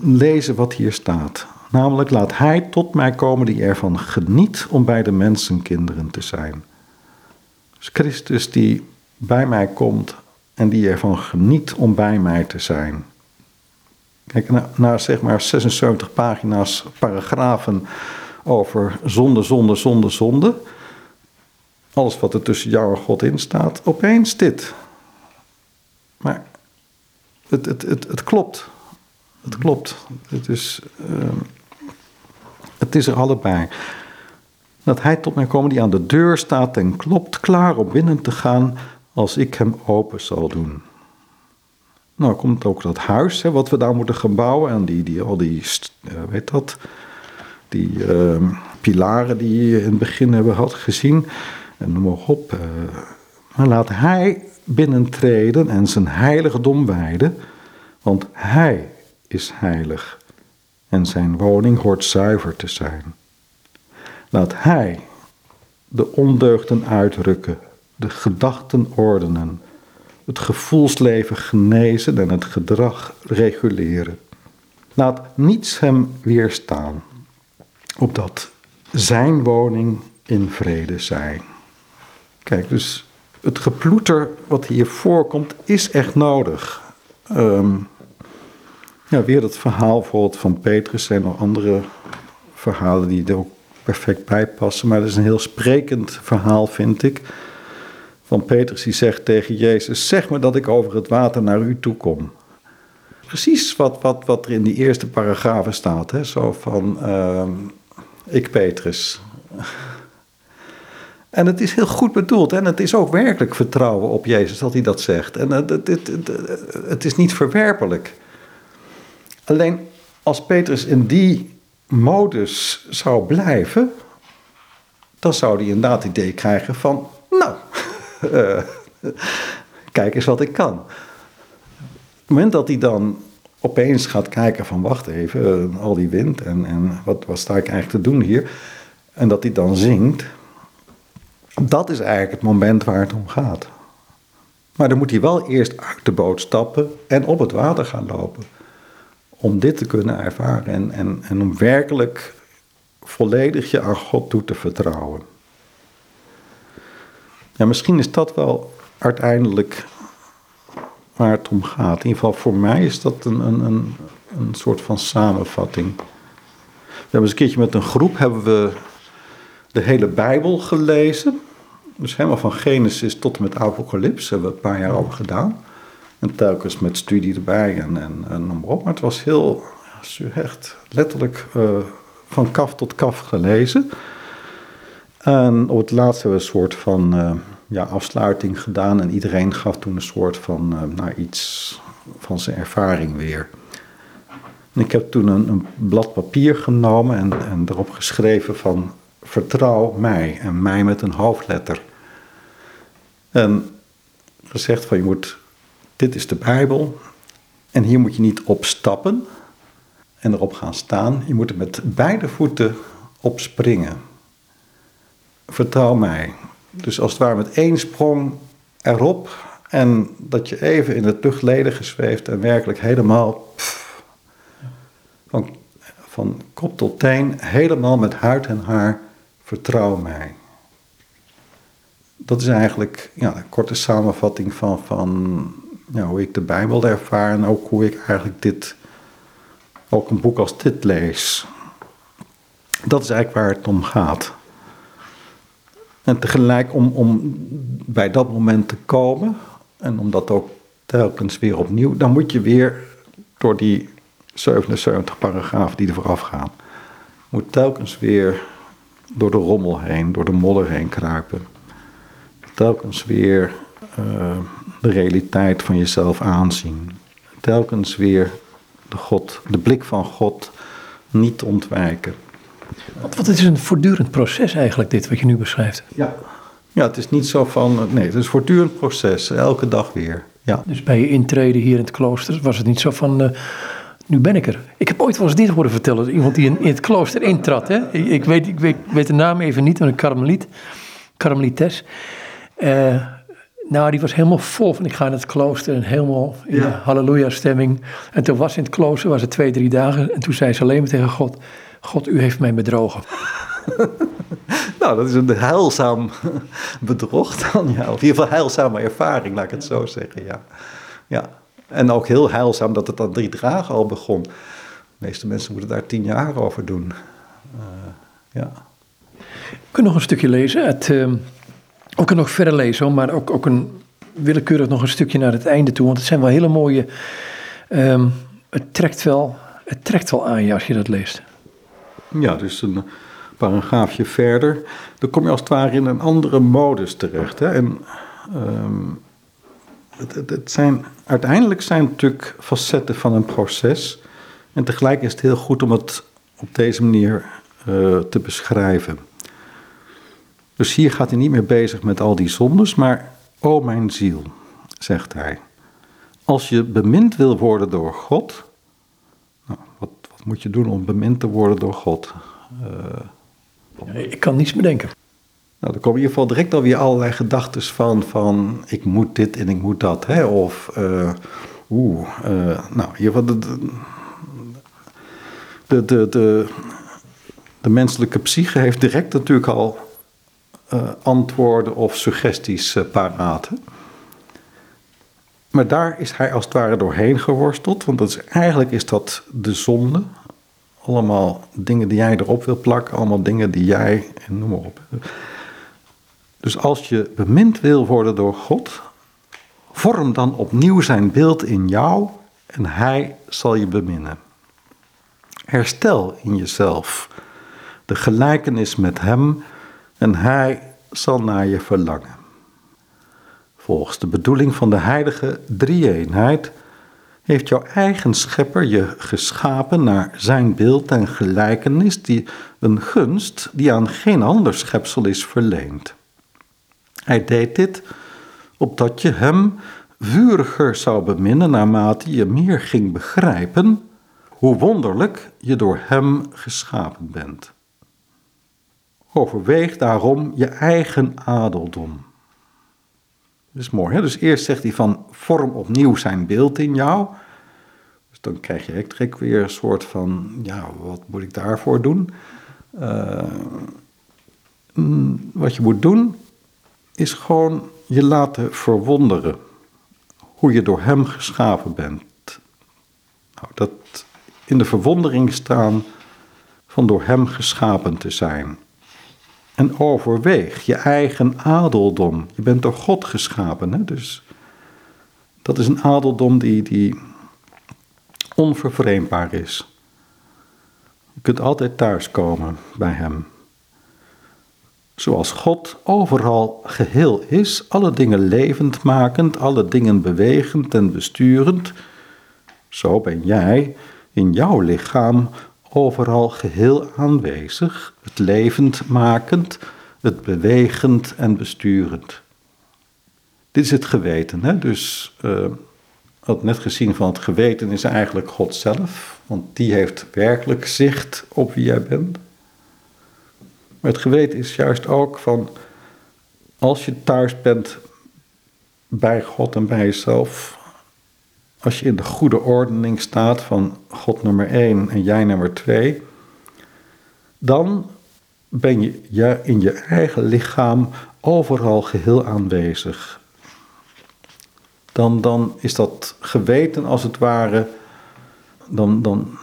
lezen wat hier staat. Namelijk, laat hij tot mij komen die ervan geniet om bij de mensenkinderen te zijn. Dus Christus die bij mij komt en die ervan geniet om bij mij te zijn. Kijk, na, na zeg maar 76 pagina's paragrafen over zonde, zonde, zonde, zonde. Alles wat er tussen jou en God in staat, opeens dit. Maar het, het, het, het klopt. Het klopt. Het is, uh, het is er allebei. Dat hij tot mij komt die aan de deur staat en klopt, klaar om binnen te gaan als ik hem open zal doen. Nou komt ook dat huis, hè, wat we daar moeten gaan bouwen. En die, die, al die, weet dat, die uh, pilaren die je in het begin hebben had gezien. En noem maar op. Maar laat hij binnentreden en zijn heiligdom wijden. Want hij is heilig en zijn woning hoort zuiver te zijn. Laat hij de ondeugden uitrukken, de gedachten ordenen, het gevoelsleven genezen en het gedrag reguleren. Laat niets hem weerstaan, opdat zijn woning in vrede zijn. Kijk, dus het geploeter wat hier voorkomt is echt nodig. Um, ja, weer dat verhaal bijvoorbeeld van Petrus en nog andere verhalen die er ook perfect bij passen. Maar dat is een heel sprekend verhaal, vind ik. Van Petrus die zegt tegen Jezus: Zeg me dat ik over het water naar u toe kom. Precies wat, wat, wat er in die eerste paragrafen staat. Hè? Zo van: uh, Ik, Petrus. En het is heel goed bedoeld en het is ook werkelijk vertrouwen op Jezus dat hij dat zegt. En het, het, het, het is niet verwerpelijk. Alleen als Petrus in die modus zou blijven, dan zou hij inderdaad het idee krijgen van, nou, uh, kijk eens wat ik kan. Op het moment dat hij dan opeens gaat kijken van, wacht even, al die wind en, en wat, wat sta ik eigenlijk te doen hier? En dat hij dan zingt, dat is eigenlijk het moment waar het om gaat. Maar dan moet hij wel eerst uit de boot stappen en op het water gaan lopen om dit te kunnen ervaren en, en, en om werkelijk volledig je aan God toe te vertrouwen. Ja, misschien is dat wel uiteindelijk waar het om gaat. In ieder geval voor mij is dat een, een, een, een soort van samenvatting. We hebben eens een keertje met een groep hebben we de hele Bijbel gelezen. Dus helemaal van Genesis tot en met Apocalypse hebben we een paar jaar over gedaan. En telkens met studie erbij en, en, en noem maar op. Maar het was heel, echt letterlijk uh, van kaf tot kaf gelezen. En op het laatste hebben we een soort van uh, ja, afsluiting gedaan. En iedereen gaf toen een soort van uh, nou, iets van zijn ervaring weer. En ik heb toen een, een blad papier genomen en, en erop geschreven van vertrouw mij. En mij met een hoofdletter. En gezegd van je moet dit is de Bijbel. En hier moet je niet op stappen en erop gaan staan. Je moet er met beide voeten op springen. Vertrouw mij. Dus als het ware met één sprong erop. En dat je even in het luchtledige zweeft en werkelijk helemaal van, van kop tot teen, helemaal met huid en haar, vertrouw mij. Dat is eigenlijk ja, een korte samenvatting van, van ja, hoe ik de Bijbel ervaar en ook hoe ik eigenlijk dit ook een boek als dit lees. Dat is eigenlijk waar het om gaat. En tegelijk om, om bij dat moment te komen, en om dat ook telkens weer opnieuw, dan moet je weer door die 77 paragrafen die er vooraf gaan, moet telkens weer door de rommel heen, door de modder heen kruipen. Telkens weer uh, de realiteit van jezelf aanzien. Telkens weer de, God, de blik van God niet ontwijken. Want, wat is een voortdurend proces eigenlijk, dit wat je nu beschrijft? Ja. ja, het is niet zo van. Nee, het is een voortdurend proces, elke dag weer. Ja. Dus bij je intreden hier in het klooster was het niet zo van. Uh, nu ben ik er. Ik heb ooit wel eens dit horen vertellen. Iemand die in, in het klooster intrad. Hè? Ik, ik, weet, ik, weet, weet, de naam even niet, maar een karmeliet. Karmelites. Uh, nou, die was helemaal vol van ik ga in het klooster en helemaal in ja. de halleluja stemming. En toen was in het klooster, was het twee, drie dagen. En toen zei ze alleen maar tegen God, God, u heeft mij bedrogen. nou, dat is een heilzaam bedrog dan, ja. Of in ieder geval heilzame ervaring, laat ik het zo zeggen, ja. Ja, en ook heel heilzaam dat het dan drie dagen al begon. De meeste mensen moeten daar tien jaar over doen. Uh, ja. Kunnen nog een stukje lezen. Het, uh, ook nog verder lezen, maar ook, ook een willekeurig nog een stukje naar het einde toe. Want het zijn wel hele mooie. Um, het, trekt wel, het trekt wel aan je als je dat leest. Ja, dus een paragraafje verder. Dan kom je als het ware in een andere modus terecht. Hè? En um, het, zijn, uiteindelijk zijn het natuurlijk facetten van een proces. En tegelijk is het heel goed om het op deze manier uh, te beschrijven. Dus hier gaat hij niet meer bezig met al die zondes, maar o mijn ziel, zegt hij. Als je bemind wil worden door God, nou, wat, wat, moet je doen om bemind te worden door God? Uh, ik kan niets bedenken. Nou, dan komen in ieder geval direct alweer allerlei gedachten van, van ik moet dit en ik moet dat. Hè? Of, uh, oeh, uh, nou, ieder geval de, de, de, de, de menselijke psyche heeft direct natuurlijk al antwoorden of suggesties uh, paraat. Maar daar is hij als het ware doorheen geworsteld, want dat is, eigenlijk is dat de zonde. Allemaal dingen die jij erop wil plakken, allemaal dingen die jij, en noem maar op. Dus als je bemind wil worden door God, vorm dan opnieuw zijn beeld in jou en hij zal je beminnen. Herstel in jezelf de gelijkenis met hem en hij zal naar je verlangen. Volgens de bedoeling van de heilige drie-eenheid heeft jouw eigen schepper je geschapen naar zijn beeld en gelijkenis, die een gunst die aan geen ander schepsel is verleend. Hij deed dit opdat je hem vuriger zou beminnen naarmate je meer ging begrijpen hoe wonderlijk je door hem geschapen bent. Overweeg daarom je eigen adeldom. Dat is mooi. Hè? Dus eerst zegt hij van vorm opnieuw zijn beeld in jou. Dus dan krijg je direct weer een soort van, ja, wat moet ik daarvoor doen? Uh, wat je moet doen is gewoon je laten verwonderen hoe je door hem geschapen bent. Nou, dat in de verwondering staan van door hem geschapen te zijn. En overweeg je eigen adeldom. Je bent door God geschapen, hè? dus dat is een adeldom die, die onvervreemdbaar is. Je kunt altijd thuiskomen bij Hem. Zoals God overal geheel is, alle dingen levend makend, alle dingen bewegend en besturend, zo ben jij in jouw lichaam overal geheel aanwezig, het levend makend, het bewegend en besturend. Dit is het geweten. Hè? Dus uh, net gezien van het geweten is eigenlijk God zelf, want die heeft werkelijk zicht op wie jij bent. Het geweten is juist ook van als je thuis bent bij God en bij jezelf, als je in de goede ordening staat van God nummer 1 en jij nummer 2, dan ben je in je eigen lichaam overal geheel aanwezig. Dan, dan is dat geweten als het ware, dan, dan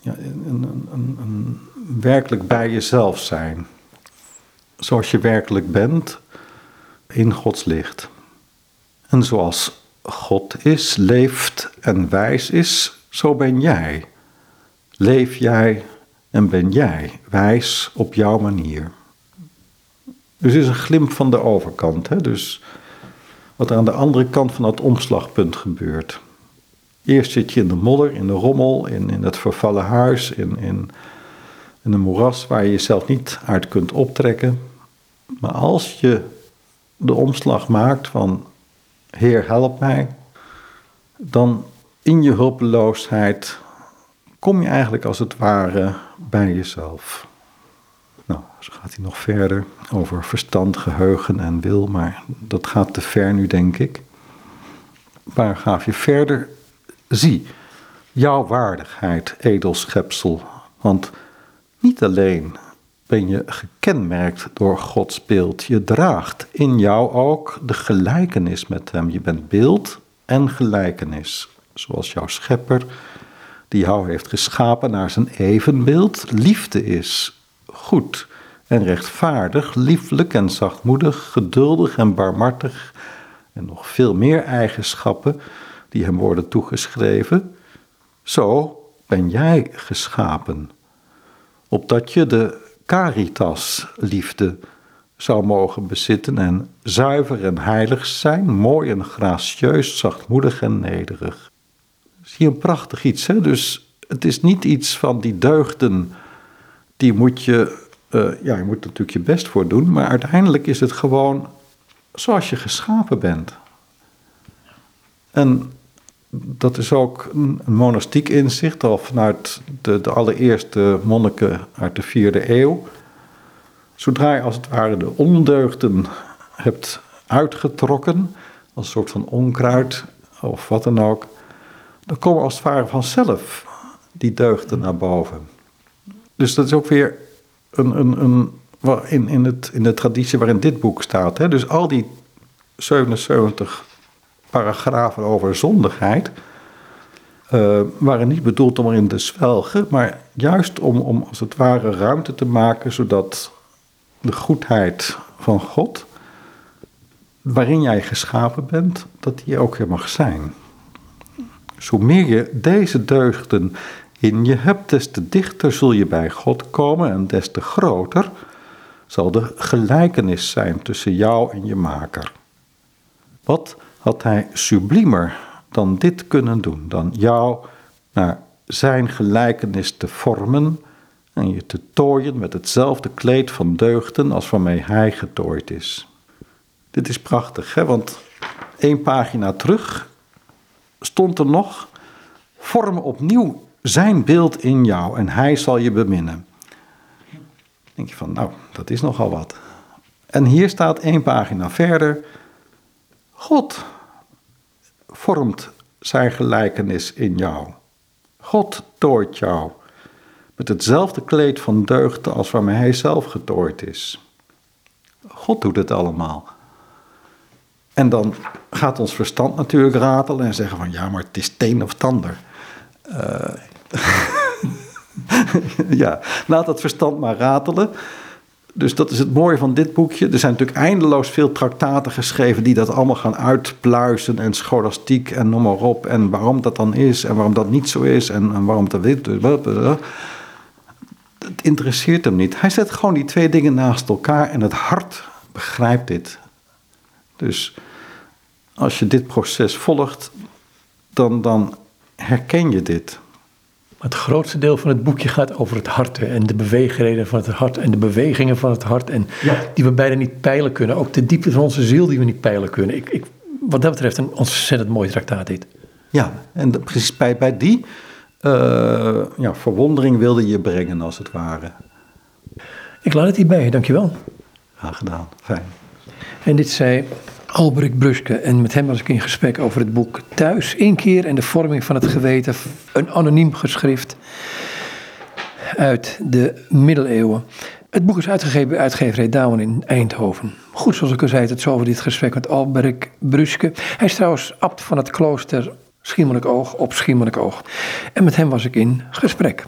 ja, een, een, een, een werkelijk bij jezelf zijn. Zoals je werkelijk bent in Gods licht. En zoals God is, leeft en wijs is, zo ben jij. Leef jij en ben jij wijs op jouw manier. Dus het is een glimp van de overkant. Hè? Dus wat er aan de andere kant van dat omslagpunt gebeurt. Eerst zit je in de modder, in de rommel, in, in het vervallen huis, in, in, in een moeras waar je jezelf niet uit kunt optrekken. Maar als je de omslag maakt van Heer, help mij, dan in je hulpeloosheid kom je eigenlijk als het ware bij jezelf. Nou, zo gaat hij nog verder over verstand, geheugen en wil, maar dat gaat te ver nu, denk ik. Paragraafje verder. Zie, jouw waardigheid, edel schepsel, want niet alleen ben je gekenmerkt door Gods beeld, je draagt in jou ook de gelijkenis met Hem. Je bent beeld en gelijkenis, zoals jouw schepper, die jou heeft geschapen naar zijn evenbeeld, liefde is, goed en rechtvaardig, lieflijk en zachtmoedig, geduldig en barmhartig en nog veel meer eigenschappen die hem worden toegeschreven. Zo ben jij geschapen, opdat je de caritas liefde zou mogen bezitten en zuiver en heilig zijn, mooi en gracieus, zachtmoedig en nederig. Zie een prachtig iets, hè? Dus het is niet iets van die deugden, die moet je, uh, ja, je moet natuurlijk je best voor doen, maar uiteindelijk is het gewoon zoals je geschapen bent. En dat is ook een monastiek inzicht, al vanuit de, de allereerste monniken uit de vierde eeuw. Zodra je als het ware de ondeugden hebt uitgetrokken, als een soort van onkruid of wat dan ook, dan komen als het ware vanzelf die deugden naar boven. Dus dat is ook weer een, een, een, in, in, het, in de traditie waarin dit boek staat. Hè? Dus al die 77 paragrafen over zondigheid uh, waren niet bedoeld om erin te zwelgen, maar juist om, om als het ware ruimte te maken zodat de goedheid van God, waarin jij geschapen bent, dat die ook weer mag zijn. Dus hoe meer je deze deugden in je hebt, des te dichter zul je bij God komen en des te groter zal de gelijkenis zijn tussen jou en je maker. Wat had hij sublimer dan dit kunnen doen, dan jou naar zijn gelijkenis te vormen en je te tooien met hetzelfde kleed van deugden als waarmee hij getooid is. Dit is prachtig, hè? want één pagina terug stond er nog: vorm opnieuw zijn beeld in jou en hij zal je beminnen. Dan denk je van, nou, dat is nogal wat. En hier staat één pagina verder: God vormt zijn gelijkenis in jou. God tooit jou met hetzelfde kleed van deugden als waarmee hij zelf getooid is. God doet het allemaal. En dan gaat ons verstand natuurlijk ratelen en zeggen van ja, maar het is teen of tander. Uh, ja, laat dat verstand maar ratelen. Dus dat is het mooie van dit boekje. Er zijn natuurlijk eindeloos veel traktaten geschreven die dat allemaal gaan uitpluizen en scholastiek en noem maar op. En waarom dat dan is en waarom dat niet zo is en, en waarom dat dit. Het interesseert hem niet. Hij zet gewoon die twee dingen naast elkaar en het hart begrijpt dit. Dus als je dit proces volgt, dan, dan herken je dit. Het grootste deel van het boekje gaat over het hart en de beweegreden van het hart en de bewegingen van het hart. En die we bijna niet peilen kunnen. Ook de diepte van onze ziel die we niet peilen kunnen. Ik, ik, wat dat betreft een ontzettend mooi traktaat dit. Ja, en precies bij, bij die uh, ja, verwondering wilde je brengen als het ware. Ik laat het hierbij, dankjewel. Graag gedaan, fijn. En dit zei Albrecht Bruske. En met hem was ik in gesprek over het boek Thuis, Inkeer en de vorming van het geweten. Een anoniem geschrift uit de middeleeuwen. Het boek is uitgegeven bij uitgeverij Douwen in Eindhoven. Goed, zoals ik al zei, het zo over dit gesprek met Albrecht Bruske. Hij is trouwens abt van het klooster Schiermonnikoog op Schiermonnikoog. En met hem was ik in gesprek.